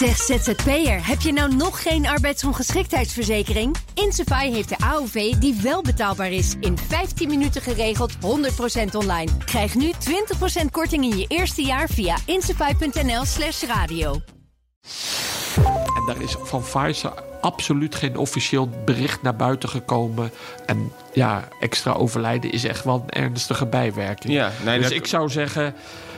Zeg ZZP'er, heb je nou nog geen arbeidsongeschiktheidsverzekering? Insafai heeft de AOV die wel betaalbaar is. In 15 minuten geregeld, 100% online. Krijg nu 20% korting in je eerste jaar via insafai.nl slash radio. En daar is van Pfizer absoluut geen officieel bericht naar buiten gekomen. En ja, extra overlijden is echt wel een ernstige bijwerking. Ja, nee, dus dat- ik zou zeggen,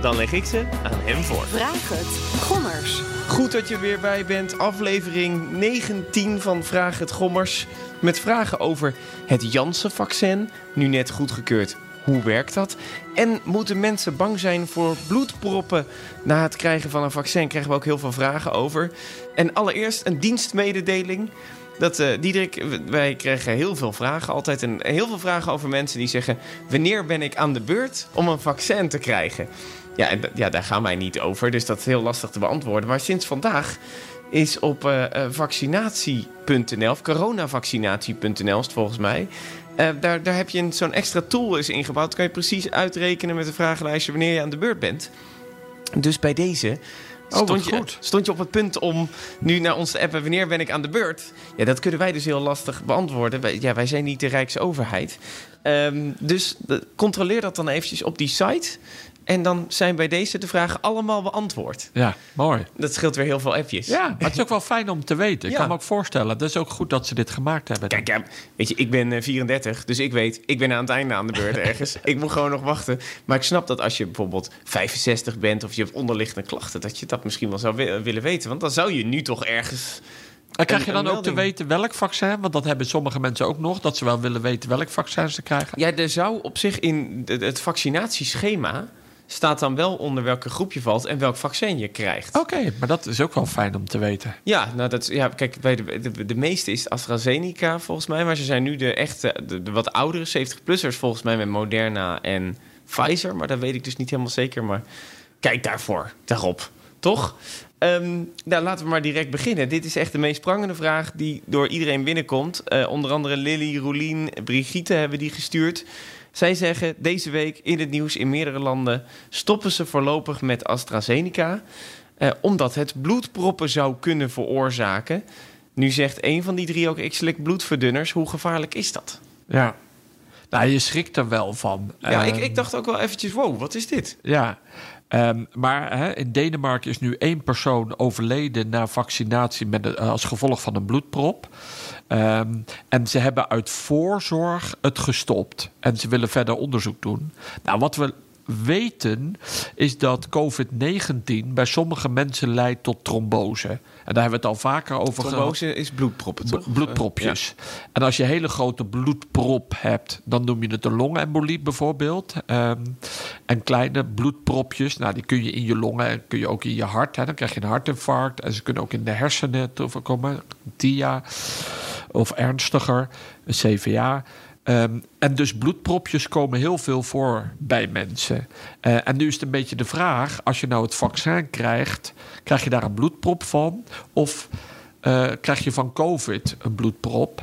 Dan leg ik ze aan hem voor. Vraag het. Gommers. Goed dat je er weer bij bent. Aflevering 19 van Vraag het Gommers. Met vragen over het Janssen-vaccin. Nu net goedgekeurd. Hoe werkt dat? En moeten mensen bang zijn voor bloedproppen na het krijgen van een vaccin? Krijgen we ook heel veel vragen over. En allereerst een dienstmededeling. Dat, eh Diederik, wij krijgen heel veel vragen altijd. En heel veel vragen over mensen die zeggen... wanneer ben ik aan de beurt om een vaccin te krijgen? Ja, en ja, daar gaan wij niet over. Dus dat is heel lastig te beantwoorden. Maar sinds vandaag is op eh, eh, vaccinatie.nl... of coronavaccinatie.nl is het volgens mij... eh, daar, daar heb je zo'n extra tool is ingebouwd. kan je precies uitrekenen met een vragenlijstje... wanneer je aan de beurt bent. Dus bij deze... Oh, Stond je, goed. stond je op het punt om nu naar ons te appen... wanneer ben ik aan de beurt? Ja, dat kunnen wij dus heel lastig beantwoorden. Wij, ja, wij zijn niet de Rijksoverheid. Ehm, dus de- controleer dat dan eventjes op die site... En dan zijn bij deze de vragen allemaal beantwoord. Ja, mooi. Dat scheelt weer heel veel appjes. Ja, maar het is ook wel fijn om te weten. Ik Ja. kan me ook voorstellen. Het is ook goed dat ze dit gemaakt hebben. Kijk, ja, weet je, ik ben eh, 34, dus ik weet, ik ben aan het einde aan de beurt ergens. ik moet gewoon nog wachten. Maar ik snap dat als je bijvoorbeeld 65 bent of je hebt onderliggende klachten, dat je dat misschien wel zou wi- willen weten. Want dan zou je nu toch ergens. En krijg je dan ook te weten welk vaccin? Want dat hebben sommige mensen ook nog. Dat ze wel willen weten welk vaccin ze krijgen. Ja, er zou op zich in het vaccinatieschema staat dan wel onder welke groep je valt en welk vaccin je krijgt. Oké, maar dat is ook wel fijn om te weten. Ja, nou dat, ja, kijk, bij de, de, de meeste is AstraZeneca volgens mij. Maar ze zijn nu de echte, de, de wat oudere 70-plussers volgens mij met Moderna en Pfizer. Maar dat weet ik dus niet helemaal zeker. Maar kijk daarvoor, daarop. Toch? Ehm, nou, laten we maar direct beginnen. Dit is echt de meest prangende vraag die door iedereen binnenkomt. Eh, onder andere Lily, Roelien, Brigitte hebben die gestuurd. Zij zeggen deze week in het nieuws in meerdere landen... stoppen ze voorlopig met AstraZeneca... Eh, omdat het bloedproppen zou kunnen veroorzaken. Nu zegt een van die drie ook: ik slik bloedverdunners. Hoe gevaarlijk is dat? Ja. Nou, je schrikt er wel van. Ja, ik, Ehm, ik dacht ook wel eventjes: wow, wat is dit? Ja, Ehm, maar in Denemarken is nu één persoon overleden na vaccinatie met, een- als gevolg van een bloedprop. Ehm, en ze hebben uit voorzorg het gestopt. En ze willen verder onderzoek doen. Nou, wat we weten is dat COVID-19 bij sommige mensen leidt tot trombose. En daar hebben we het al vaker over gehad. Trombose is bloedproppen, toch? B- bloedpropjes. En als je een hele grote bloedprop hebt, dan noem je het een longembolie bijvoorbeeld. Ehm, en kleine bloedpropjes, nou, die kun je in je longen en kun je ook in je hart. Hè. Dan krijg je een hartinfarct. En ze kunnen ook in de hersenen voorkomen. TIA of ernstiger, een CVA. Ehm, en dus bloedpropjes komen heel veel voor bij mensen. Eh, en nu is het een beetje de vraag: als je nou het vaccin krijgt, krijg je daar een bloedprop van? Of eh, krijg je van COVID een bloedprop?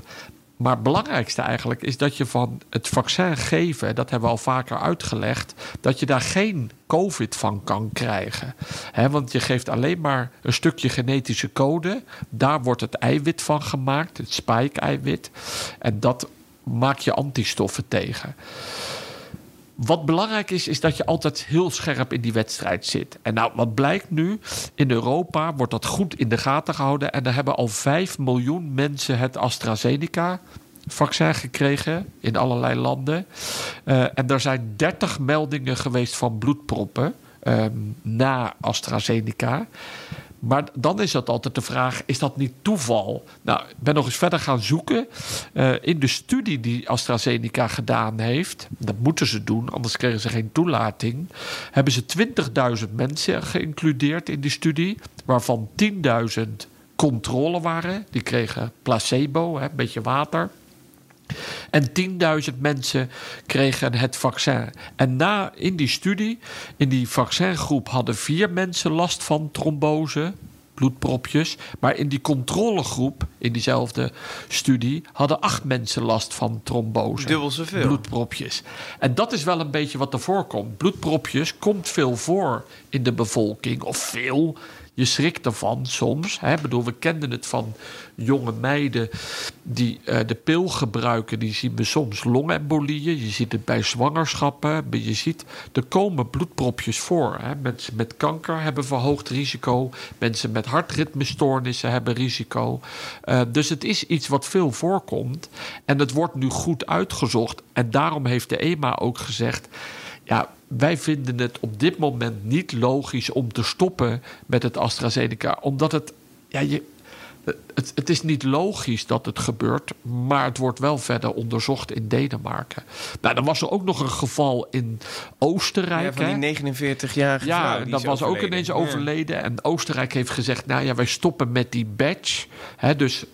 Maar het belangrijkste eigenlijk is dat je van het vaccin geven, dat hebben we al vaker uitgelegd, dat je daar geen COVID van kan krijgen. Want je geeft alleen maar een stukje genetische code. Daar wordt het eiwit van gemaakt, het spike-eiwit. En dat maak je antistoffen tegen. Wat belangrijk is, is dat je altijd heel scherp in die wedstrijd zit. En nou, wat blijkt nu? In Europa wordt dat goed in de gaten gehouden. En er hebben al 5 miljoen mensen het AstraZeneca-vaccin gekregen in allerlei landen. Eh, en er zijn 30 meldingen geweest van bloedproppen ehm, na AstraZeneca. Maar dan is dat altijd de vraag: is dat niet toeval? Nou, ik ben nog eens verder gaan zoeken. Eh, in de studie die AstraZeneca gedaan heeft, dat moeten ze doen, anders kregen ze geen toelating. Hebben ze 20.000 mensen geïncludeerd in die studie, waarvan 10.000 controle waren. Die kregen placebo, hè, een beetje water. En 10.000 mensen kregen het vaccin. En na, in die studie, in die vaccingroep hadden vier mensen last van trombose, bloedpropjes. Maar in die controlegroep, in diezelfde studie, hadden acht mensen last van trombose. Dubbel zoveel. Bloedpropjes. En dat is wel een beetje wat er voorkomt. Bloedpropjes komt veel voor in de bevolking. Of veel. Je schrikt ervan soms. Hè? Bedoel, we kenden het van jonge meiden die uh, de pil gebruiken. Die zien we soms longembolieën. Je ziet het bij zwangerschappen. Je ziet, er komen bloedpropjes voor. Hè? Mensen met kanker hebben verhoogd risico. Mensen met hartritmestoornissen hebben risico. Uh, dus het is iets wat veel voorkomt. En het wordt nu goed uitgezocht. En daarom heeft de EMA ook gezegd... Ja, wij vinden het op dit moment niet logisch om te stoppen met het AstraZeneca. Omdat het. Ja, je, het, het, is niet logisch dat het gebeurt, maar het wordt wel verder onderzocht in Denemarken. Nou, dan was er ook nog een geval in Oostenrijk. Ja, van die 49-jarige Ja, dat was ook ineens overleden. En Oostenrijk heeft gezegd, nou ja, wij stoppen met die badge. Hè, dus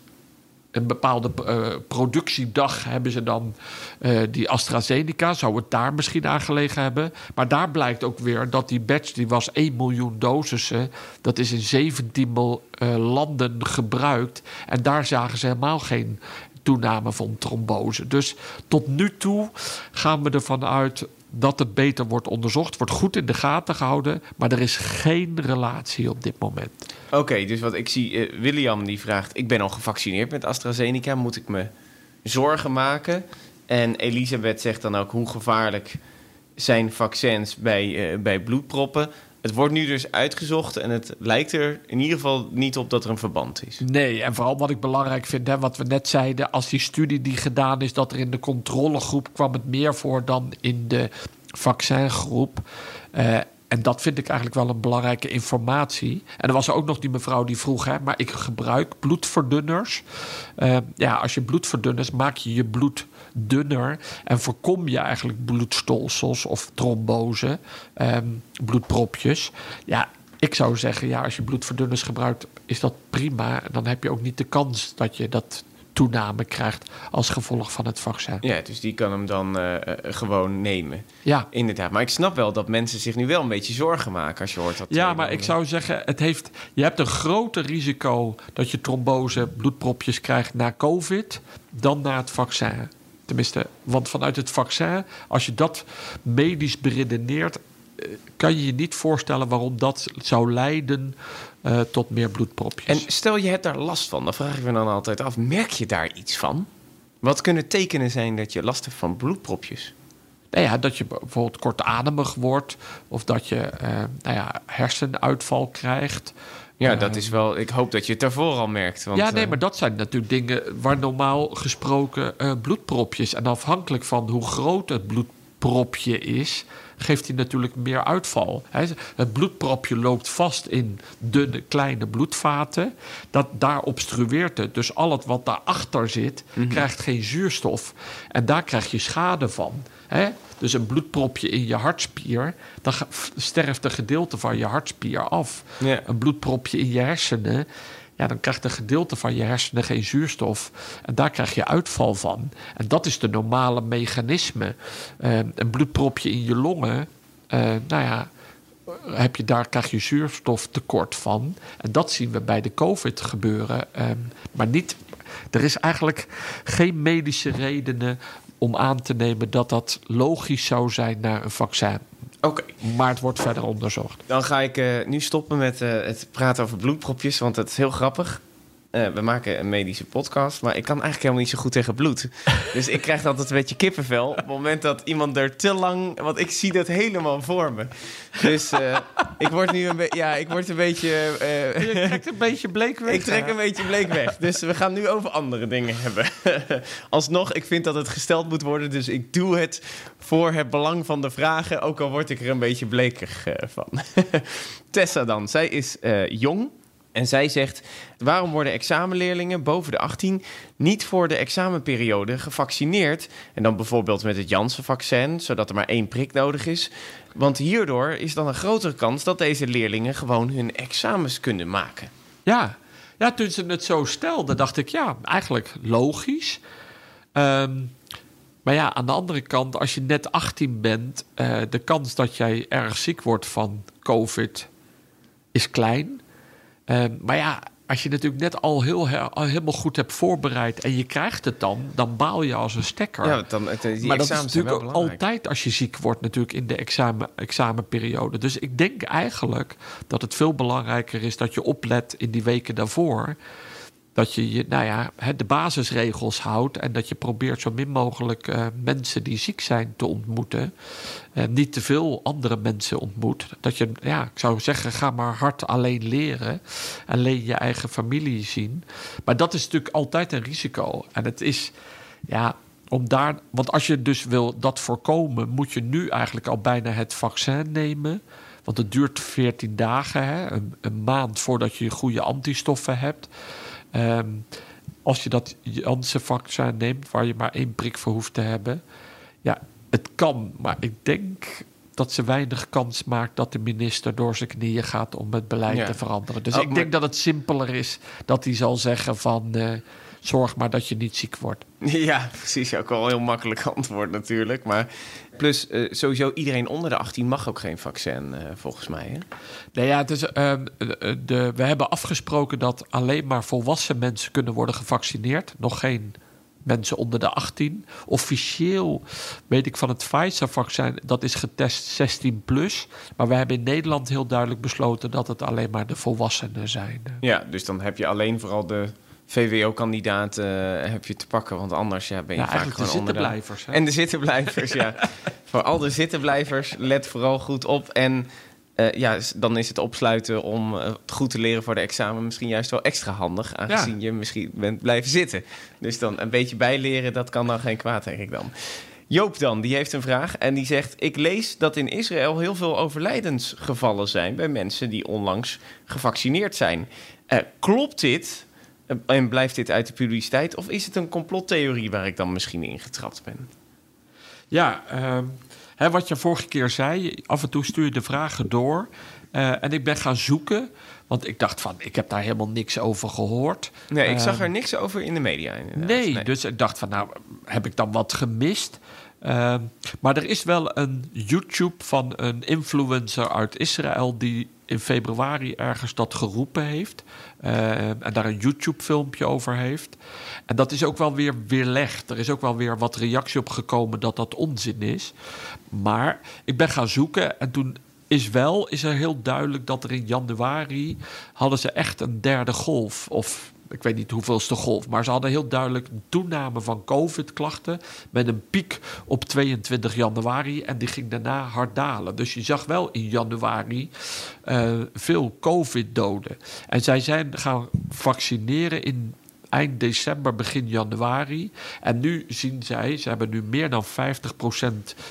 een bepaalde uh, productiedag hebben ze dan uh, die AstraZeneca. Zou het daar misschien aan gelegen hebben. Maar daar blijkt ook weer dat die batch, die was 1 miljoen dosissen. Dat is in 17 uh, landen gebruikt. En daar zagen ze helemaal geen toename van trombose. Dus tot nu toe gaan we ervan uit dat het beter wordt onderzocht, wordt goed in de gaten gehouden, maar er is geen relatie op dit moment. Oké, dus wat ik zie, uh, William die vraagt: Ik ben al gevaccineerd met AstraZeneca, moet ik me zorgen maken? En Elisabeth zegt dan ook: Hoe gevaarlijk zijn vaccins bij, uh, bij bloedproppen? Het wordt nu dus uitgezocht en het lijkt er in ieder geval niet op dat er een verband is. Nee, en vooral wat ik belangrijk vind, hè, wat we net zeiden, als die studie die gedaan is, dat er in de controlegroep kwam het meer voor dan in de vaccingroep. Uh, en dat vind ik eigenlijk wel een belangrijke informatie. En er was ook nog die mevrouw die vroeg: hè, maar ik gebruik bloedverdunners. Uh, ja, als je bloedverdunners maak je je bloed dunner en voorkom je eigenlijk bloedstolsels of trombose, um, bloedpropjes. Ja, ik zou zeggen, ja, als je bloedverdunners gebruikt, is dat prima. Dan heb je ook niet de kans dat je dat toename krijgt als gevolg van het vaccin. Ja, dus die kan hem dan uh, gewoon nemen. Ja. Inderdaad. Maar ik snap wel dat mensen zich nu wel een beetje zorgen maken als je hoort dat. Ja, maar ik zou zeggen, het heeft, je hebt een groter risico dat je trombose, bloedpropjes krijgt na COVID dan na het vaccin. Tenminste, want vanuit het vaccin, als je dat medisch beredeneert, kan je je niet voorstellen waarom dat zou leiden uh, tot meer bloedpropjes. En stel je hebt daar last van, dan vraag ik me dan altijd af: merk je daar iets van? Wat kunnen tekenen zijn dat je last hebt van bloedpropjes? Nou ja, dat je bijvoorbeeld kortademig wordt, of dat je uh, nou ja, hersenuitval krijgt. Ja, dat is wel. Ik hoop dat je het daarvoor al merkt. Want, ja, nee, maar dat zijn natuurlijk dingen waar normaal gesproken uh, bloedpropjes. En afhankelijk van hoe groot het bloedpropje is, geeft hij natuurlijk meer uitval. Het bloedpropje loopt vast in dunne kleine bloedvaten. Dat, daar obstrueert het. Dus al het wat daarachter zit, mm -hmm. krijgt geen zuurstof. En daar krijg je schade van. Hè? Dus een bloedpropje in je hartspier, dan sterft een gedeelte van je hartspier af. Een bloedpropje in je hersenen, dan krijgt een gedeelte van je hersenen geen zuurstof. En daar krijg je uitval van. En dat is de normale mechanisme. Uh, een bloedpropje in je longen, uh, nou ja, heb je, daar krijg je zuurstoftekort van. En dat zien we bij de COVID gebeuren. Um, maar niet, er is eigenlijk geen medische redenen om aan te nemen dat dat logisch zou zijn naar een vaccin. Oké. Maar het wordt verder onderzocht. Dan ga ik uh, nu stoppen met uh, het praten over bloedpropjes, want het is heel grappig. Uh, we maken een medische podcast, maar ik kan eigenlijk helemaal niet zo goed tegen bloed. dus ik krijg altijd een beetje kippenvel op het moment dat iemand er te lang... Want ik zie dat helemaal voor me. Dus uh, ik word nu een beetje... Ja, ik word een beetje... Uh, Je trekt een beetje bleek weg. Ik trek een beetje bleek weg. Dus we gaan nu over andere dingen hebben. Alsnog, ik vind dat het gesteld moet worden. Dus ik doe het voor het belang van de vragen. Ook al word ik er een beetje bleker van. Tessa dan. Zij is jong. En zij zegt: waarom worden examenleerlingen boven de 18 niet voor de examenperiode gevaccineerd? En dan bijvoorbeeld met het Janssen-vaccin, zodat er maar één prik nodig is. Want hierdoor is dan een grotere kans dat deze leerlingen gewoon hun examens kunnen maken. Ja, ja toen ze het zo stelde, dacht ik: ja, eigenlijk logisch. Um, maar ja, aan de andere kant, als je net 18 bent, uh, de kans dat jij erg ziek wordt van COVID is klein. Uh, maar ja, als je natuurlijk net al, heel, al helemaal goed hebt voorbereid en je krijgt het dan, dan baal je als een stekker. Ja, dan, die maar dat is natuurlijk altijd als je ziek wordt, natuurlijk in de examen, examenperiode. Dus ik denk eigenlijk dat het veel belangrijker is dat je oplet in die weken daarvoor dat je, je nou ja, de basisregels houdt en dat je probeert zo min mogelijk uh, mensen die ziek zijn te ontmoeten. En niet te veel andere mensen ontmoet. Dat je, ja, ik zou zeggen, ga maar hard alleen leren. En alleen je eigen familie zien. Maar dat is natuurlijk altijd een risico. En het is, ja, om daar. Want als je dus wil dat voorkomen, moet je nu eigenlijk al bijna het vaccin nemen. Want het duurt 14 dagen, hè, een, een maand voordat je goede antistoffen hebt. Um, als je dat Janssen-vaccin neemt, waar je maar één prik voor hoeft te hebben. Ja, het kan, maar ik denk dat ze weinig kans maakt dat de minister door zijn knieën gaat om het beleid te veranderen. Dus oh, ik denk dat het simpeler is dat hij zal zeggen van. Uh, zorg maar dat je niet ziek wordt. Ja, precies. Ook al een heel makkelijk antwoord natuurlijk. Maar plus, uh, sowieso iedereen onder de 18 mag ook geen vaccin, uh, volgens mij. Hè? Nee, ja, het is, uh, de, we hebben afgesproken dat alleen maar volwassen mensen kunnen worden gevaccineerd. Nog geen mensen onder de 18. Officieel weet ik van het Pfizer-vaccin, dat is getest 16 plus. Maar we hebben in Nederland heel duidelijk besloten dat het alleen maar de volwassenen zijn. Ja, dus dan heb je alleen vooral de VWO-kandidaat uh, heb je te pakken. Want anders ja, ben je ja, vaak gewoon de zittenblijvers. En de zittenblijvers, ja. Voor al de zittenblijvers, let vooral goed op. En uh, ja, dan is het opsluiten om uh, goed te leren voor de examen misschien juist wel extra handig. Aangezien je misschien bent blijven zitten. Dus dan een beetje bijleren, dat kan dan geen kwaad, denk ik dan. Joop dan, die heeft een vraag en die zegt... ik lees dat in Israël heel veel overlijdensgevallen zijn... bij mensen die onlangs gevaccineerd zijn. Uh, klopt dit en blijft dit uit de publiciteit? Of is het een complottheorie waar ik dan misschien in getrapt ben? Ja, uh, hè, wat je vorige keer zei, af en toe stuur je de vragen door. Uh, en ik ben gaan zoeken, want ik dacht van, ik heb daar helemaal niks over gehoord. Nee, ik zag ehm, er niks over in de media. Nee, nee, dus ik dacht van, nou, heb ik dan wat gemist? Uh, maar er is wel een YouTube van een influencer uit Israël die in februari ergens dat geroepen heeft. Uh, en daar een YouTube-filmpje over heeft. En dat is ook wel weer weerlegd. Er is ook wel weer wat reactie op gekomen dat dat onzin is. Maar ik ben gaan zoeken en toen is wel is er heel duidelijk dat er in januari hadden ze echt een derde golf of ik weet niet hoeveelste golf, maar ze hadden heel duidelijk een toename van COVID-klachten met een piek op 22 januari en die ging daarna hard dalen. Dus je zag wel in januari uh, veel COVID-doden. En zij zijn gaan vaccineren in eind december, begin januari. En nu zien zij, ze hebben nu meer dan 50%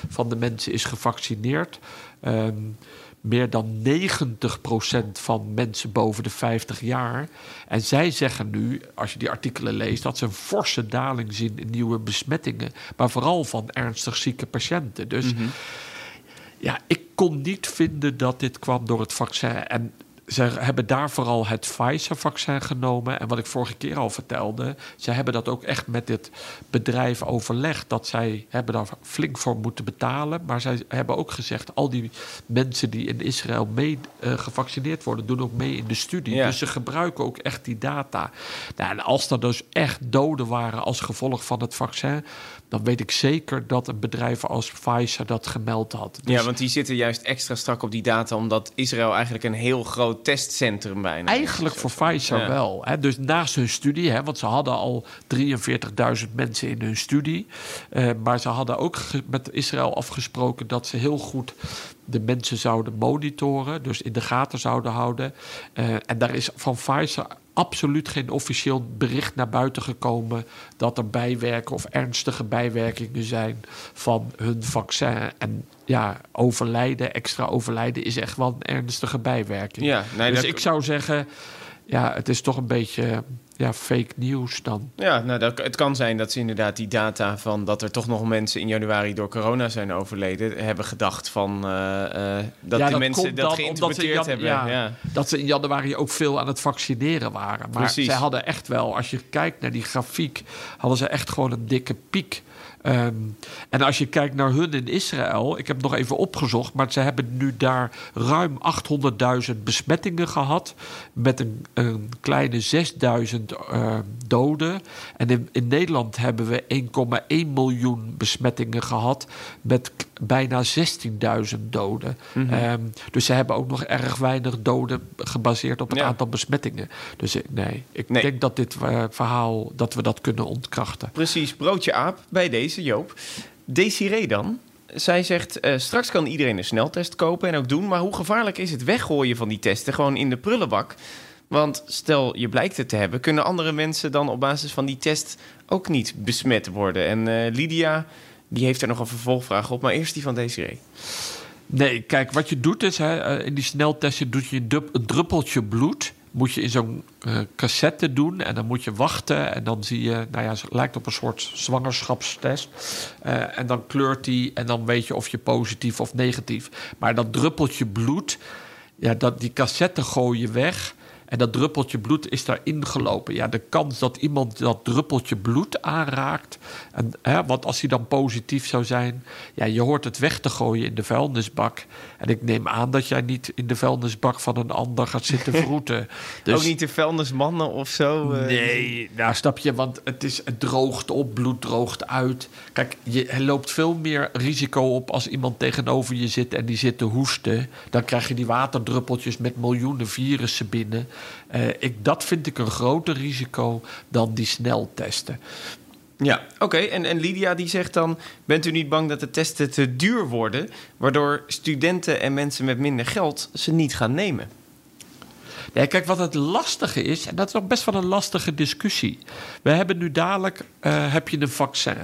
van de mensen is gevaccineerd. Um, meer dan 90% van mensen boven de 50 jaar. En zij zeggen nu, als je die artikelen leest, dat ze een forse daling zien in nieuwe besmettingen. Maar vooral van ernstig zieke patiënten. Dus mhm. ja, ik kon niet vinden dat dit kwam door het vaccin. En ze hebben daar vooral het Pfizer-vaccin genomen. En wat ik vorige keer al vertelde, ze hebben dat ook echt met dit bedrijf overlegd. Dat zij hebben daar flink voor moeten betalen. Maar zij hebben ook gezegd, al die mensen die in Israël mee uh, gevaccineerd worden, doen ook mee in de studie. Dus ze gebruiken ook echt die data. Nou, en als er dus echt doden waren als gevolg van het vaccin, dan weet ik zeker dat een bedrijf als Pfizer dat gemeld had. Dus ja, want die zitten juist extra strak op die data, omdat Israël eigenlijk een heel groot testcentrum bijna Eigenlijk voor Pfizer wel. Hè? Dus naast hun studie, hè, want ze hadden al 43.000 mensen in hun studie. Uh, maar ze hadden ook met Israël afgesproken dat ze heel goed de mensen zouden monitoren, dus in de gaten zouden houden. Uh, en daar is van Pfizer absoluut geen officieel bericht naar buiten gekomen dat er bijwerken of ernstige bijwerkingen zijn van hun vaccin. En ja, overlijden, extra overlijden is echt wel een ernstige bijwerking. Ja, nee, dus ik zou zeggen, ja, het is toch een beetje ja, fake nieuws dan. Ja, nou, dat, het kan zijn dat ze inderdaad die data van dat er toch nog mensen in januari door corona zijn overleden, hebben gedacht van uh, uh, dat ja, die dat mensen dat geïnterpreteerd ze hebben. ja, Ja. Dat ze in januari ook veel aan het vaccineren waren. Maar Precies. zij hadden echt wel, als je kijkt naar die grafiek, hadden ze echt gewoon een dikke piek. Ehm, en als je kijkt naar hun in Israël, ik heb het nog even opgezocht, maar ze hebben nu daar ruim 800.000 besmettingen gehad. Met een, een kleine 6.000 eh, doden. En in, in Nederland hebben we 1,1 miljoen besmettingen gehad. Met bijna 16.000 doden. Ehm, dus ze hebben ook nog erg weinig doden gebaseerd op het Ja. aantal besmettingen. Dus ik, nee, ik Nee. denk dat dit eh, verhaal, dat we dat kunnen ontkrachten. Precies, broodje aap bij deze, Joop. Desiree dan? Zij zegt, eh, straks kan iedereen een sneltest kopen en ook doen... maar hoe gevaarlijk is het weggooien van die testen gewoon in de prullenbak? Want stel je blijkt het te hebben... kunnen andere mensen dan op basis van die test ook niet besmet worden? En eh, Lydia, die heeft er nog een vervolgvraag op... maar eerst die van Desiree. Nee, kijk, wat je doet is, hè, eh, in die sneltesten doe je een druppeltje bloed. Moet je in zo'n eh, cassette doen en dan moet je wachten. En dan zie je, nou ja, het lijkt op een soort zwangerschapstest. Eh, en dan kleurt die en dan weet je of je positief of negatief. Maar dat druppeltje bloed, ja, dat, die cassette gooi je weg. En dat druppeltje bloed is daar ingelopen. Ja, de kans dat iemand dat druppeltje bloed aanraakt. En, hè, want als hij dan positief zou zijn. Ja, je hoort het weg te gooien in de vuilnisbak. En ik neem aan dat jij niet in de vuilnisbak van een ander gaat zitten vroeten. Dus, Ook niet de vuilnismannen of zo? eh? Nee, nou snap je, want het, is, het droogt op, bloed droogt uit. Kijk, je loopt veel meer risico op als iemand tegenover je zit en die zit te hoesten. Dan krijg je die waterdruppeltjes met miljoenen virussen binnen. Eh, ik, dat vind ik een groter risico dan die sneltesten. Ja, oké. En, en Lydia die zegt dan... bent u niet bang dat de testen te duur worden... waardoor studenten en mensen met minder geld ze niet gaan nemen? Nee, kijk, wat het lastige is, en dat is ook best wel een lastige discussie. We hebben nu dadelijk eh, heb je een vaccin.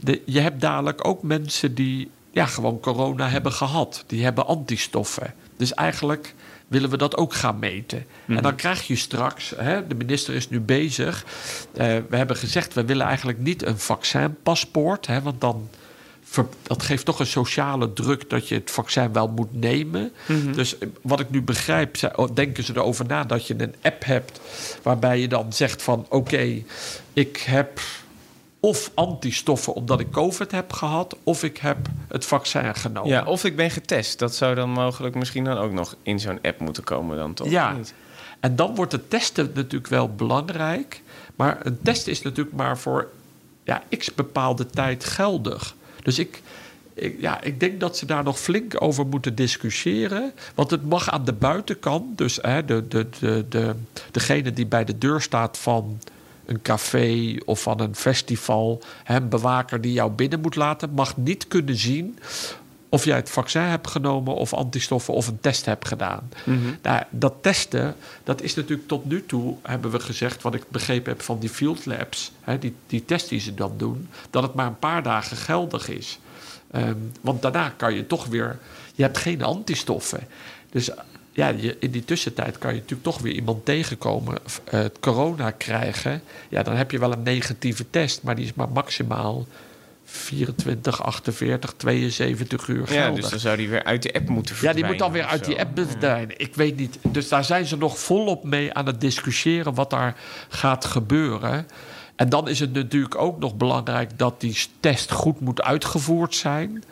De, je hebt dadelijk ook mensen die ja, gewoon corona hebben gehad. Die hebben antistoffen. Dus eigenlijk willen we dat ook gaan meten. En dan krijg je straks, hè, de minister is nu bezig. eh, we hebben gezegd, we willen eigenlijk niet een vaccinpaspoort. Hè, want dan dat geeft toch een sociale druk dat je het vaccin wel moet nemen. Dus eh, wat ik nu begrijp, oh, denken ze erover na dat je een app hebt waarbij je dan zegt van oké, ik heb of antistoffen omdat ik COVID heb gehad, of ik heb het vaccin genomen. Ja, of ik ben getest. Dat zou dan mogelijk misschien dan ook nog in zo'n app moeten komen dan toch? Ja. En dan wordt het testen natuurlijk wel belangrijk. Maar een test is natuurlijk maar voor ja, x bepaalde tijd geldig. Dus ik, ik, ja, ik denk dat ze daar nog flink over moeten discussiëren. Want het mag aan de buitenkant, dus hè, de, de, de, de, degene die bij de deur staat van een café of van een festival, een bewaker die jou binnen moet laten, mag niet kunnen zien of jij het vaccin hebt genomen of antistoffen of een test hebt gedaan. nou, dat testen, dat is natuurlijk tot nu toe, hebben we gezegd, wat ik begrepen heb van die field labs, hè, die, die test die ze dan doen, dat het maar een paar dagen geldig is. Ehm, want daarna kan je toch weer, je hebt geen antistoffen. Dus ja, je, in die tussentijd kan je natuurlijk toch weer iemand tegenkomen, het corona krijgen. Ja, dan heb je wel een negatieve test, maar die is maar maximaal 24, 48, 72 uur Ja, geldig. dus dan zou die weer uit de app moeten Ja, verdwijnen. die moet dan weer uit zo. die app verdwijnen. Ik weet niet. Dus daar zijn ze nog volop mee aan het discussiëren wat daar gaat gebeuren. En dan is het natuurlijk ook nog belangrijk dat die test goed moet uitgevoerd zijn.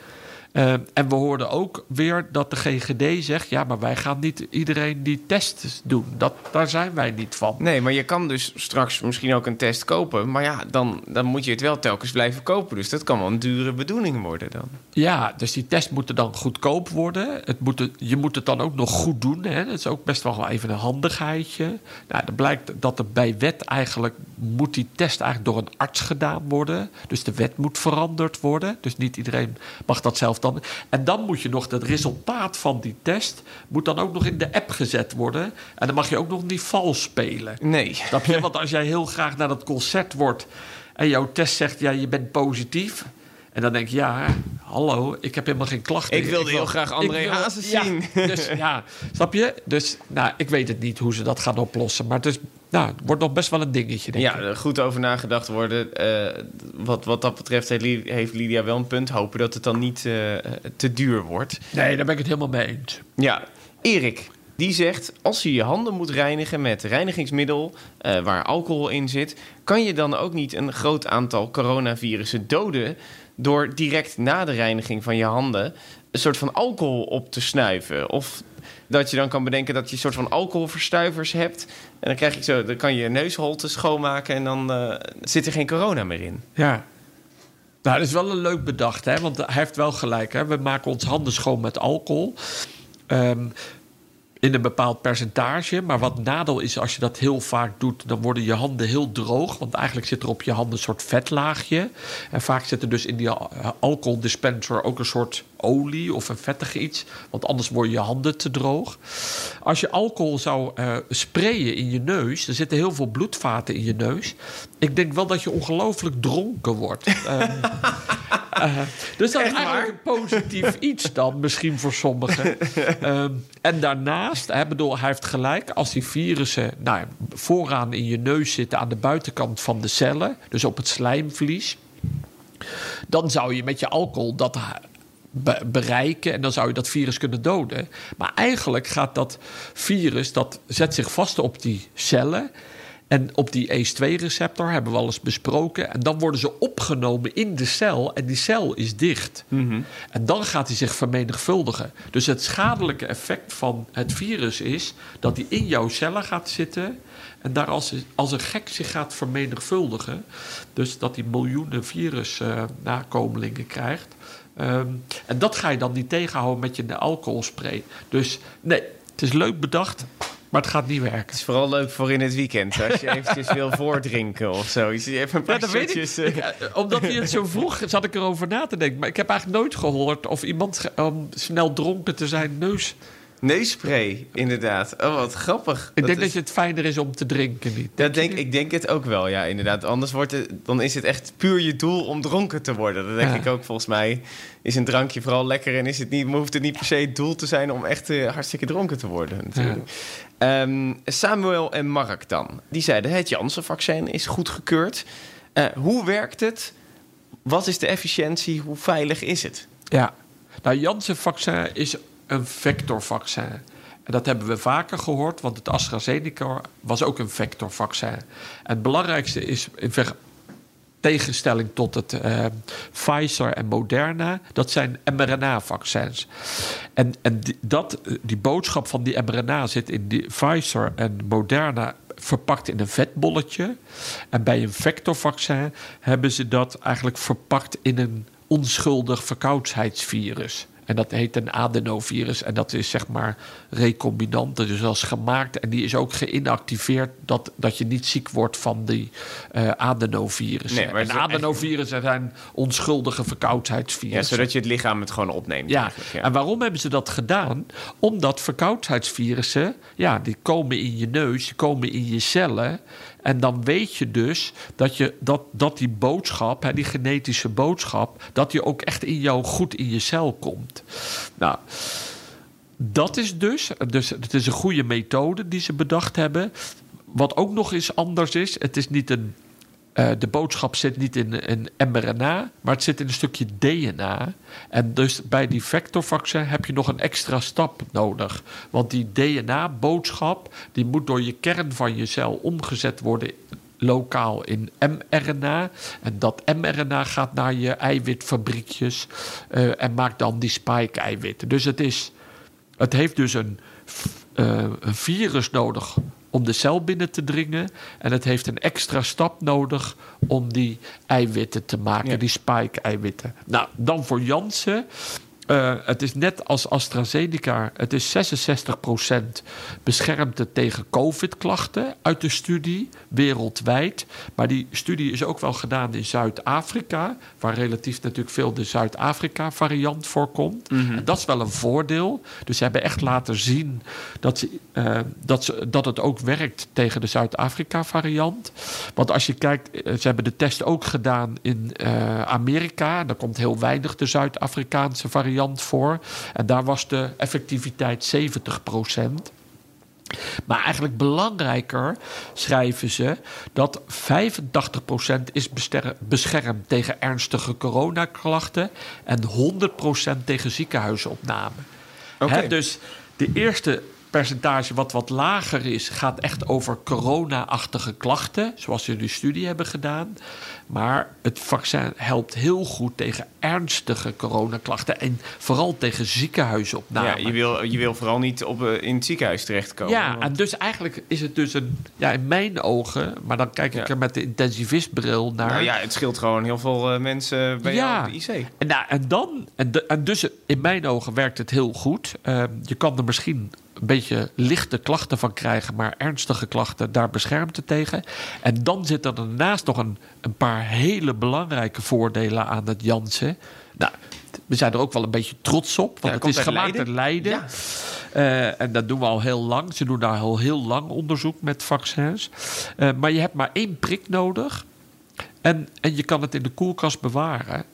Eh, en we hoorden ook weer dat de GGD zegt: ja, maar wij gaan niet iedereen die tests doen. Dat, daar zijn wij niet van. Nee, maar je kan dus straks misschien ook een test kopen. Maar ja, dan, dan moet je het wel telkens blijven kopen. Dus dat kan wel een dure bedoeling worden dan. Ja, dus die test moeten dan goedkoop worden. Het moet je moet het dan ook nog goed doen. Hè? Dat is ook best wel even een handigheidje. Nou, dan blijkt dat er bij wet eigenlijk... moet die test eigenlijk door een arts gedaan worden. Dus de wet moet veranderd worden. Dus niet iedereen mag dat zelf dan... En dan moet je nog het resultaat van die test... moet dan ook nog in de app gezet worden. En dan mag je ook nog niet vals spelen. Nee. Snap je? Want als jij heel graag naar dat concert wordt en jouw test zegt, ja, je bent positief. En dan denk je, ja, hallo, ik heb helemaal geen klachten. Ik wilde heel graag André wil- Hazes ja, zien. Dus ja, snap je? Dus nou, ik weet het niet hoe ze dat gaan oplossen. Maar het is nou, het wordt nog best wel een dingetje, denk Ja, ik. goed over nagedacht worden. Eh, wat, wat dat betreft heeft Lydia wel een punt. Hopen dat het dan niet eh, te duur wordt. Nee, daar ben ik het helemaal mee eens. Ja, Erik. Die zegt, als je je handen moet reinigen met reinigingsmiddel eh, waar alcohol in zit, kan je dan ook niet een groot aantal coronavirussen doden door direct na de reiniging van je handen een soort van alcohol op te snuiven? Of dat je dan kan bedenken dat je een soort van alcoholverstuivers hebt en dan krijg je zo, dan kan je je neusholte schoonmaken en dan eh, zit er geen corona meer in. Ja. Nou, dat is wel een leuk bedacht, hè? want hij heeft wel gelijk. Hè? We maken ons handen schoon met alcohol. Ehm, in een bepaald percentage. Maar wat nadeel is, als je dat heel vaak doet, dan worden je handen heel droog. Want eigenlijk zit er op je handen een soort vetlaagje. En vaak zit er dus in die eh, alcoholdispenser ook een soort olie of een vettig iets. Want anders worden je handen te droog. Als je alcohol zou eh, sprayen in je neus, er zitten heel veel bloedvaten in je neus. Ik denk wel dat je ongelooflijk dronken wordt. Ehm, eh, dus dat is eigenlijk een positief iets dan, misschien voor sommigen. Ehm, en daarnaast, hij, bedoel, hij heeft gelijk, als die virussen nou, vooraan in je neus zitten aan de buitenkant van de cellen, dus op het slijmvlies, dan zou je met je alcohol dat be- bereiken en dan zou je dat virus kunnen doden. Maar eigenlijk gaat dat virus, dat zet zich vast op die cellen. En op die ACE2-receptor hebben we al eens besproken. En dan worden ze opgenomen in de cel. En die cel is dicht. En dan gaat hij zich vermenigvuldigen. Dus het schadelijke effect van het virus is dat hij in jouw cellen gaat zitten. En daar als, als een gek zich gaat vermenigvuldigen. Dus dat hij miljoenen virus-nakomelingen krijgt. Ehm, en dat ga je dan niet tegenhouden met je alcoholspray. Dus nee, het is leuk bedacht, maar het gaat niet werken. Het is vooral leuk voor in het weekend, als je eventjes wil voordrinken of zo. Je ziet even een paar Ja, dat weet ik. eh, eh, Omdat hij het zo vroeg, zat ik erover na te denken. Maar ik heb eigenlijk nooit gehoord of iemand snel dronken te zijn neus. Neusspray, inderdaad. Oh, wat grappig. Ik denk is- dat je het fijner is om te drinken niet. Dat denk, ik denk het ook wel, ja, inderdaad. Anders wordt het, dan is het echt puur je doel om dronken te worden. Dat denk Ja. ik ook. Volgens mij is een drankje vooral lekker en is het niet, hoeft het niet per se het doel te zijn om echt eh, hartstikke dronken te worden. Natuurlijk. Ehm, Samuel en Mark dan. Die zeiden het Janssen-vaccin is goedgekeurd. Eh hoe werkt het? Wat is de efficiëntie? Hoe veilig is het? Ja. Nou, Janssen-vaccin is een vectorvaccin. En dat hebben we vaker gehoord, want het AstraZeneca was ook een vectorvaccin. En het belangrijkste is, in tegenstelling tot het eh, Pfizer en Moderna, dat zijn mRNA-vaccins. En, en die, dat, die boodschap van die mRNA zit in die Pfizer en Moderna verpakt in een vetbolletje. En bij een vectorvaccin hebben ze dat eigenlijk verpakt in een onschuldig verkoudheidsvirus. En dat heet een adenovirus. En dat is zeg maar recombinant. Dus dat is gemaakt. En die is ook geïnactiveerd dat, dat je niet ziek wordt van die eh adenovirussen. Nee, maar en echt- adenovirussen zijn onschuldige Ja, verkoudheidsvirussen. zodat je het lichaam het gewoon opneemt. Ja, ja. en waarom hebben ze dat gedaan? Omdat verkoudheidsvirussen, ja, die komen in je neus, die komen in je cellen. En dan weet je dus dat, je, dat, dat die boodschap, hè, die genetische boodschap, dat die ook echt in jou goed in je cel komt. Nou, dat is dus, dus het is een goede methode die ze bedacht hebben. Wat ook nog eens anders is, het is niet een eh, de boodschap zit niet in een mRNA, maar het zit in een stukje DNA. En dus bij die vectorvaccin heb je nog een extra stap nodig. Want die DNA-boodschap die moet door je kern van je cel omgezet worden lokaal in mRNA. En dat mRNA gaat naar je eiwitfabriekjes eh, en maakt dan die spike-eiwitten. Dus het, is, het heeft dus een, eh, een virus nodig om de cel binnen te dringen. En het heeft een extra stap nodig om die eiwitten te maken, Ja. die spike-eiwitten. Nou, dan voor Janssen. Eh, het is net als AstraZeneca. Het is 66% beschermt het tegen COVID-klachten uit de studie, wereldwijd. Maar die studie is ook wel gedaan in Zuid-Afrika, waar relatief natuurlijk veel de Zuid-Afrika-variant voorkomt. En dat is wel een voordeel. Dus ze hebben echt laten zien dat, ze, eh, dat, ze, dat het ook werkt tegen de Zuid-Afrika-variant. Want als je kijkt, eh, ze hebben de test ook gedaan in eh, Amerika. Daar komt heel weinig de Zuid-Afrikaanse variant voor. En daar was de effectiviteit 70% Maar eigenlijk belangrijker schrijven ze dat 85% is beschermd tegen ernstige coronaklachten en 100% tegen ziekenhuisopname. Dus de eerste percentage wat wat lager is, gaat echt over corona-achtige klachten, zoals ze in die studie hebben gedaan. Maar het vaccin helpt heel goed tegen ernstige coronaklachten en vooral tegen ziekenhuisopname. Ja, je, wil, je wil vooral niet op, eh, in het ziekenhuis terechtkomen. Ja, want- en dus eigenlijk is het dus een, ja, in mijn ogen, maar dan kijk ik Ja. er met de intensivistbril naar. nou ja, het scheelt gewoon heel veel eh, mensen bij Ja. jou op de IC. En, nou, en dan, en, de- en dus in mijn ogen werkt het heel goed. Ehm, je kan er misschien een beetje lichte klachten van krijgen, maar ernstige klachten, daar beschermt het tegen. En dan zitten er daarnaast nog een, een paar hele belangrijke voordelen aan het Janssen. Nou, we zijn er ook wel een beetje trots op, want het het is uit gemaakt in Leiden. Ja. Eh, en dat doen we al heel lang. Ze doen daar al heel lang onderzoek met vaccins. Eh, maar je hebt maar één prik nodig. En, en je kan het in de koelkast bewaren.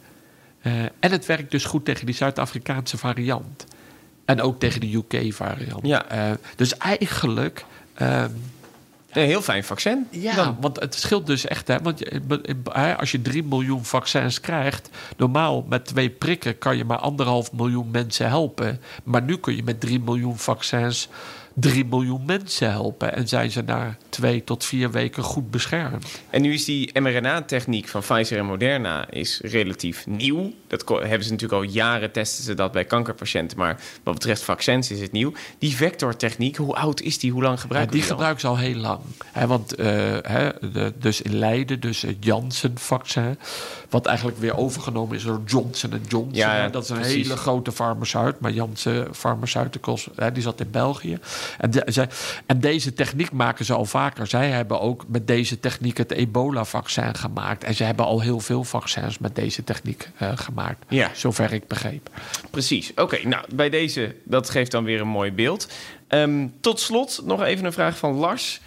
Eh, en het werkt dus goed tegen die Zuid-Afrikaanse variant. En ook tegen de UK-variant. Ja. dus eigenlijk. ehm, Een heel fijn vaccin. ja, Dan. want het scheelt dus echt. Hè, want als je 3 miljoen vaccins krijgt. Normaal met twee prikken kan je maar anderhalf miljoen mensen helpen. Maar nu kun je met 3 miljoen vaccins 3 miljoen mensen helpen. En zijn ze na twee tot vier weken goed beschermd. En nu is die mRNA-techniek van Pfizer en Moderna is relatief nieuw. Dat hebben ze natuurlijk al jaren testen ze dat bij kankerpatiënten. Maar wat betreft vaccins is het nieuw. Die vectortechniek, hoe oud is die? Hoe lang Ja, gebruiken die we al? gebruiken ze al heel lang. Want eh, de, dus in Leiden, dus het Janssen-vaccin... wat eigenlijk weer overgenomen is door Johnson Johnson. Ja, dat is een precies. hele grote farmaceut. Maar Janssen Pharmaceuticals, hè, die zat in België. En, de- zij- en deze techniek maken ze al vaker. Zij hebben ook met deze techniek het ebola-vaccin gemaakt. En ze hebben al heel veel vaccins met deze techniek eh, gemaakt. Ja. Zover ik begreep. Precies. Oké, nou bij deze, dat geeft dan weer een mooi beeld. Ehm, tot slot nog even een vraag van Lars.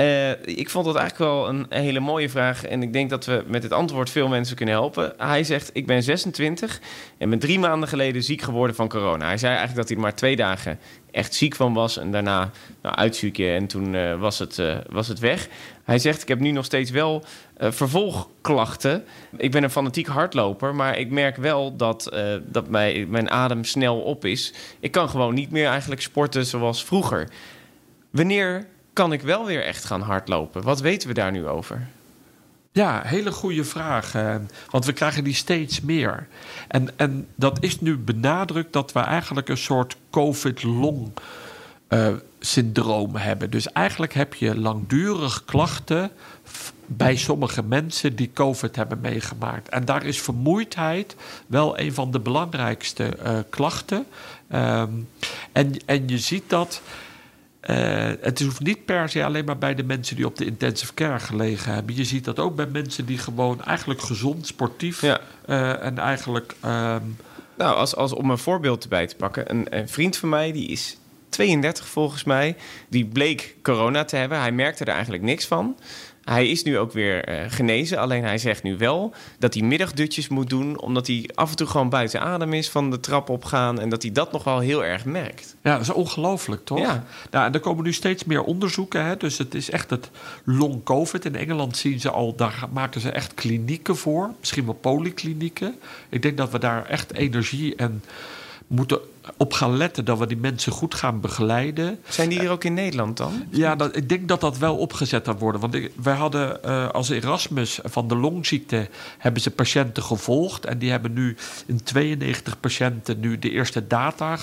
Eh, ik vond dat eigenlijk wel een, hele mooie vraag. En ik denk dat we met het antwoord veel mensen kunnen helpen. Hij zegt: Ik ben 26 en ben drie maanden geleden ziek geworden van corona. Hij zei eigenlijk dat hij er maar twee dagen echt ziek van was. En daarna nou, en toen eh, was, het, eh, was het weg. Hij zegt: Ik heb nu nog steeds wel vervolgklachten. Ik ben een fanatiek hardloper, maar ik merk wel dat, dat mijn, mijn adem snel op is. Ik kan gewoon niet meer eigenlijk sporten zoals vroeger. Wanneer kan ik wel weer echt gaan hardlopen? Wat weten we daar nu over? Ja, hele goede vraag. eh, want we krijgen die steeds meer. En, en dat is nu benadrukt dat we eigenlijk een soort COVID-long eh, syndroom hebben. Dus eigenlijk heb je langdurig klachten bij sommige mensen die COVID hebben meegemaakt. En daar is vermoeidheid wel een van de belangrijkste eh, klachten. Ehm, en, en je ziet dat. Eh, het hoeft niet per se alleen maar bij de mensen die op de intensive care gelegen hebben. Je ziet dat ook bij mensen die gewoon eigenlijk gezond, sportief Ja. eh, en eigenlijk. ehm, Nou, als, als om een voorbeeld erbij te pakken. Een, een vriend van mij, die is 32 volgens mij. Die bleek corona te hebben. Hij merkte er eigenlijk niks van. Hij is nu ook weer eh, genezen. Alleen hij zegt nu wel dat hij middagdutjes moet doen. Omdat hij af en toe gewoon buiten adem is van de trap opgaan. En dat hij dat nog wel heel erg merkt. Ja, dat is ongelooflijk, toch? Ja. Nou, en er komen nu steeds meer onderzoeken. Hè? Dus het is echt het long COVID. In Engeland zien ze al, daar maken ze echt klinieken voor. Misschien wel polyklinieken. Ik denk dat we daar echt energie en moeten op gaan letten... dat we die mensen goed gaan begeleiden. Zijn die er ook in Nederland dan? Ja, dat, ik denk dat dat wel opgezet gaat worden. Want ik, wij hadden eh, als Erasmus van de longziekte... hebben ze patiënten gevolgd. En die hebben nu in 92 patiënten nu de eerste data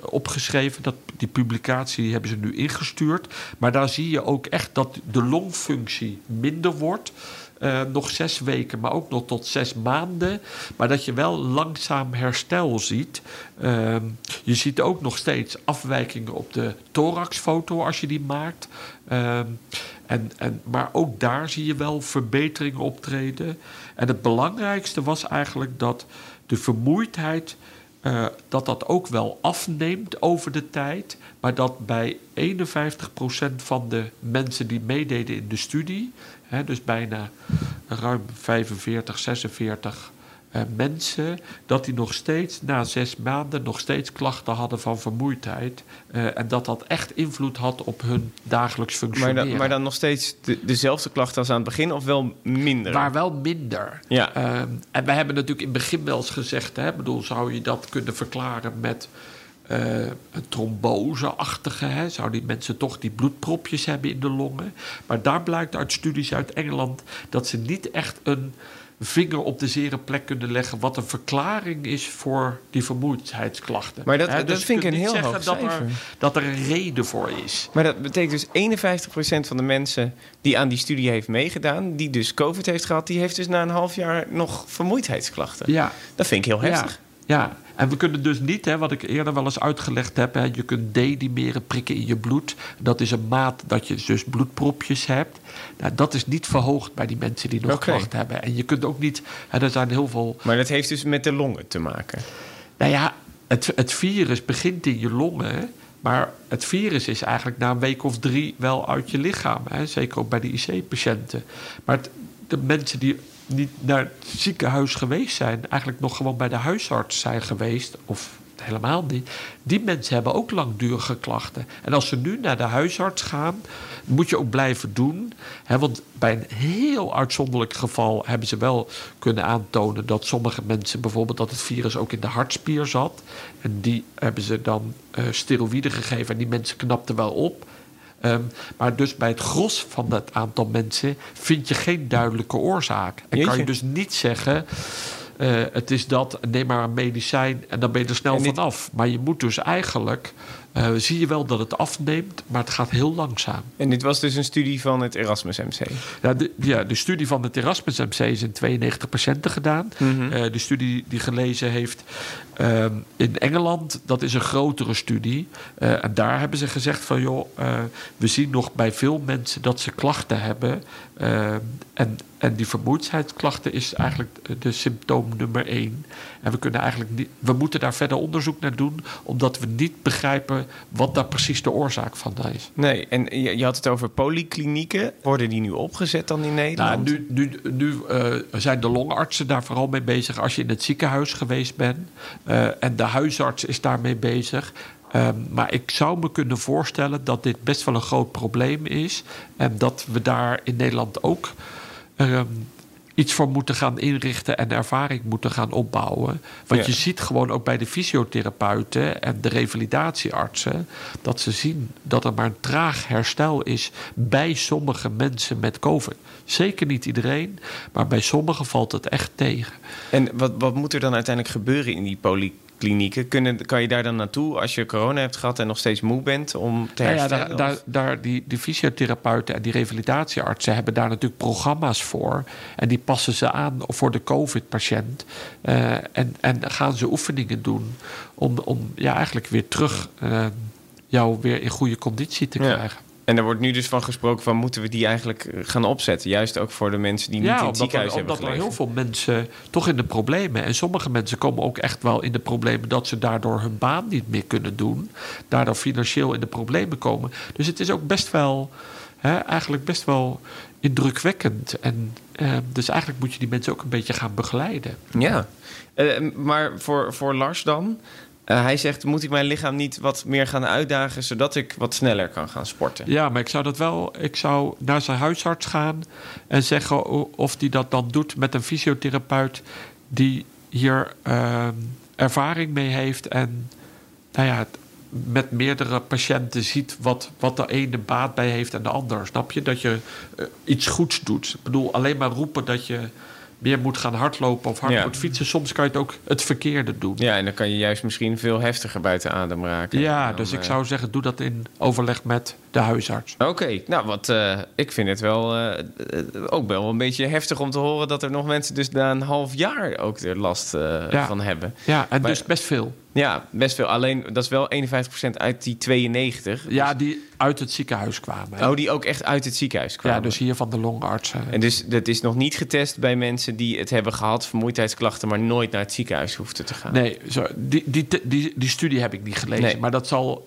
opgeschreven. Dat, die publicatie hebben ze nu ingestuurd. Maar daar zie je ook echt dat de longfunctie minder wordt... Eh, nog zes weken, maar ook nog tot zes maanden. Maar dat je wel langzaam herstel ziet. Ehm, je ziet ook nog steeds afwijkingen op de thoraxfoto als je die maakt. Ehm, en, en, maar ook daar zie je wel verbeteringen optreden. En het belangrijkste was eigenlijk dat de vermoeidheid. eh, dat dat ook wel afneemt over de tijd. Maar dat bij 51% van de mensen die meededen in de studie, dus bijna ruim 45, 46 eh, mensen dat die nog steeds na zes maanden nog steeds klachten hadden van vermoeidheid. Eh, en dat dat echt invloed had op hun dagelijks Maar functioneren. dan, maar dan nog steeds de- dezelfde klachten als aan het begin of wel minder? Maar wel minder. Ja. Ehm, en we hebben natuurlijk in het begin wel eens gezegd... Hè, bedoel, zou je dat kunnen verklaren met eh, een trombose-achtige... Hè, zou die mensen toch die bloedpropjes hebben in de longen? Maar daar blijkt uit studies uit Engeland... dat ze niet echt een vinger op de zere plek kunnen leggen... wat een verklaring is voor die vermoeidheidsklachten. Maar dat- dat dus vind ik een heel hoog dat er, dat er een reden voor is. Maar dat betekent dus 51% van de mensen die aan die studie heeft meegedaan, die dus COVID heeft gehad, die heeft dus na een half jaar nog vermoeidheidsklachten. Ja. Dat vind ik heel heftig. Ja, ja, en we kunnen dus niet, hè, wat ik eerder wel eens uitgelegd heb, hè, je kunt D-dimeren prikken in je bloed. Dat is een maat dat je dus bloedpropjes hebt. Nou, dat is niet verhoogd bij die mensen die nog klachten hebben. En je kunt ook niet, hè, er zijn heel veel. Maar dat heeft dus met de longen te maken. Nou ja, het, het virus begint in je longen. Maar het virus is eigenlijk na een week of drie wel uit je lichaam. Hè? Zeker ook bij de IC-patiënten. Maar het- de mensen die niet naar het ziekenhuis geweest zijn, eigenlijk nog gewoon bij de huisarts zijn geweest, of helemaal niet, die mensen hebben ook langdurige klachten. En als ze nu naar de huisarts gaan, moet je ook blijven doen. Hè? Want bij een heel uitzonderlijk geval hebben ze wel kunnen aantonen dat sommige mensen bijvoorbeeld dat het virus ook in de hartspier zat. En die hebben ze dan eh steroïden gegeven en die mensen knapten wel op. Ehm, maar dus bij het gros van dat aantal mensen vind je geen duidelijke oorzaak. En kan je dus niet zeggen. eh, het is dat, neem maar een medicijn en dan ben je er snel vanaf. Maar je moet dus eigenlijk, eh, zie je wel dat het afneemt, maar het gaat heel langzaam. En dit was dus een studie van het Erasmus MC. Ja, de, ja, de studie van het Erasmus MC is in 92 patiënten gedaan. Mhm. Eh, de studie die gelezen heeft ehm, in Engeland, dat is een grotere studie. Eh, en daar hebben ze gezegd van joh, we zien nog bij veel mensen dat ze klachten hebben. Ehm, en, en die vermoeidheidsklachten is eigenlijk de symptoom nummer één. En we kunnen eigenlijk niet, we moeten daar verder onderzoek naar doen, omdat we niet begrijpen wat daar precies de oorzaak van is. Nee, en je, je had het over polyklinieken. Worden die nu opgezet dan in Nou, Nederland? nu nu, nu eh, zijn de longartsen daar vooral mee bezig als je in het ziekenhuis geweest bent. Eh, en de huisarts is daarmee bezig. Ehm, maar ik zou me kunnen voorstellen dat dit best wel een groot probleem is. En dat we daar in Nederland ook ehm, iets voor moeten gaan inrichten en ervaring moeten gaan opbouwen. Want Ja. je ziet gewoon ook bij de fysiotherapeuten en de revalidatieartsen dat ze zien dat er maar een traag herstel is bij sommige mensen met COVID. Zeker niet iedereen, maar bij sommigen valt het echt tegen. En wat, wat moet er dan uiteindelijk gebeuren in die polyklinieken? Kunnen, kan je daar dan naartoe als je corona hebt gehad en nog steeds moe bent om te Nou ja, herstellen? daar, daar, die, die fysiotherapeuten en die revalidatieartsen hebben daar natuurlijk programma's voor. En die passen ze aan voor de COVID-patiënt. Eh, en, en gaan ze oefeningen doen om, om ja, eigenlijk weer terug eh, jou weer in goede conditie te Ja. En er wordt nu dus van gesproken van moeten we die eigenlijk eh, gaan opzetten? Juist ook voor de mensen die niet in het ziekenhuis er, hebben omdat er gelegen. heel veel mensen toch in de problemen. En sommige mensen komen ook echt wel in de problemen dat ze daardoor hun baan niet meer kunnen doen. Daardoor financieel in de problemen komen. Dus het is ook best wel, hè, eigenlijk best wel indrukwekkend. En eh, dus eigenlijk moet je die mensen ook een beetje gaan begeleiden. Ja, Eh, maar voor, voor Lars dan? Eh, hij zegt, moet ik mijn lichaam niet wat meer gaan uitdagen... zodat ik wat sneller kan gaan sporten? Ja, maar ik zou dat wel. Ik zou naar zijn huisarts gaan en zeggen of die dat dan doet met een fysiotherapeut die hier ehm, ervaring mee heeft en nou ja, met meerdere patiënten ziet wat, wat de ene baat bij heeft en de ander. Snap je? Dat je eh, iets goeds doet. Ik bedoel, alleen maar roepen dat je meer moet gaan hardlopen of hard Ja. moet fietsen. Soms kan je het ook het verkeerde doen. Ja, en dan kan je juist misschien veel heftiger buiten adem raken. Ja, dan, dus ik eh, zou zeggen, doe dat in overleg met de huisarts. Oké, nou wat, eh, ik vind het wel eh, eh, ook wel een beetje heftig om te horen dat er nog mensen dus na een half jaar ook er last Ja. van hebben. Ja, en Maar- dus best veel. Ja, best veel. Alleen dat is wel 51% uit die 92. Ja, die uit het ziekenhuis kwamen. hè. Oh, die ook echt uit het ziekenhuis kwamen. ja, dus hier van de longartsen. En dus dat is nog niet getest bij mensen die het hebben gehad, vermoeidheidsklachten, maar nooit naar het ziekenhuis hoefden te gaan. Nee, zo, die, die, die, die studie heb ik niet gelezen. Nee. Maar dat zal.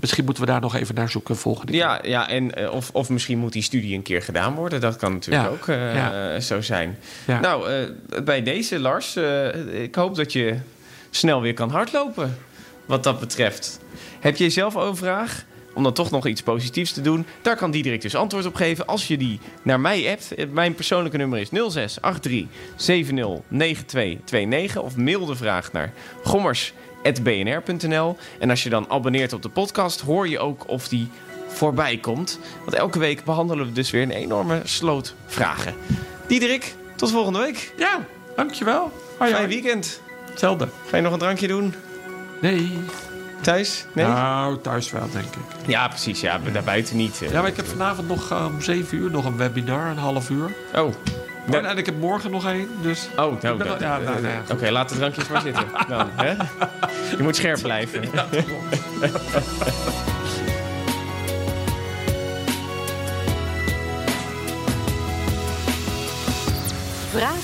misschien moeten we daar nog even naar zoeken volgende volgende keer. Ja, ja en, eh, of, of misschien moet die studie een keer gedaan worden. Dat kan natuurlijk Ja, ook eh, ja. zo zijn. Ja. Nou, eh, bij deze, Lars, ik hoop dat je snel weer kan hardlopen. Wat dat betreft. Heb je zelf een vraag? Om dan toch nog iets positiefs te doen. Daar kan Diederik dus antwoord op geven. Als je die naar mij appt. Mijn persoonlijke nummer is 0683 709229. Of mail de vraag naar gommers.bnr.nl. En als je dan abonneert op de podcast, hoor je ook of die voorbij komt. Want elke week behandelen we dus weer een enorme sloot vragen. Diederik, tot volgende week. Ja, dankjewel. Hoi, Fijn weekend. Hetzelfde. Ga je nog een drankje doen? Nee. Thuis? Nee? Nou, thuis wel, denk ik. Ja, precies. Ja, daarbuiten niet. eh. Ja, maar ik heb vanavond nog eh, om 7 uur nog een webinar, een half uur. Oh. En, en ik heb morgen nog één, dus... Oh, nou, ja, nou, nou ja. Oké, laat de drankjes maar zitten. Dan, hè? Je moet scherp blijven.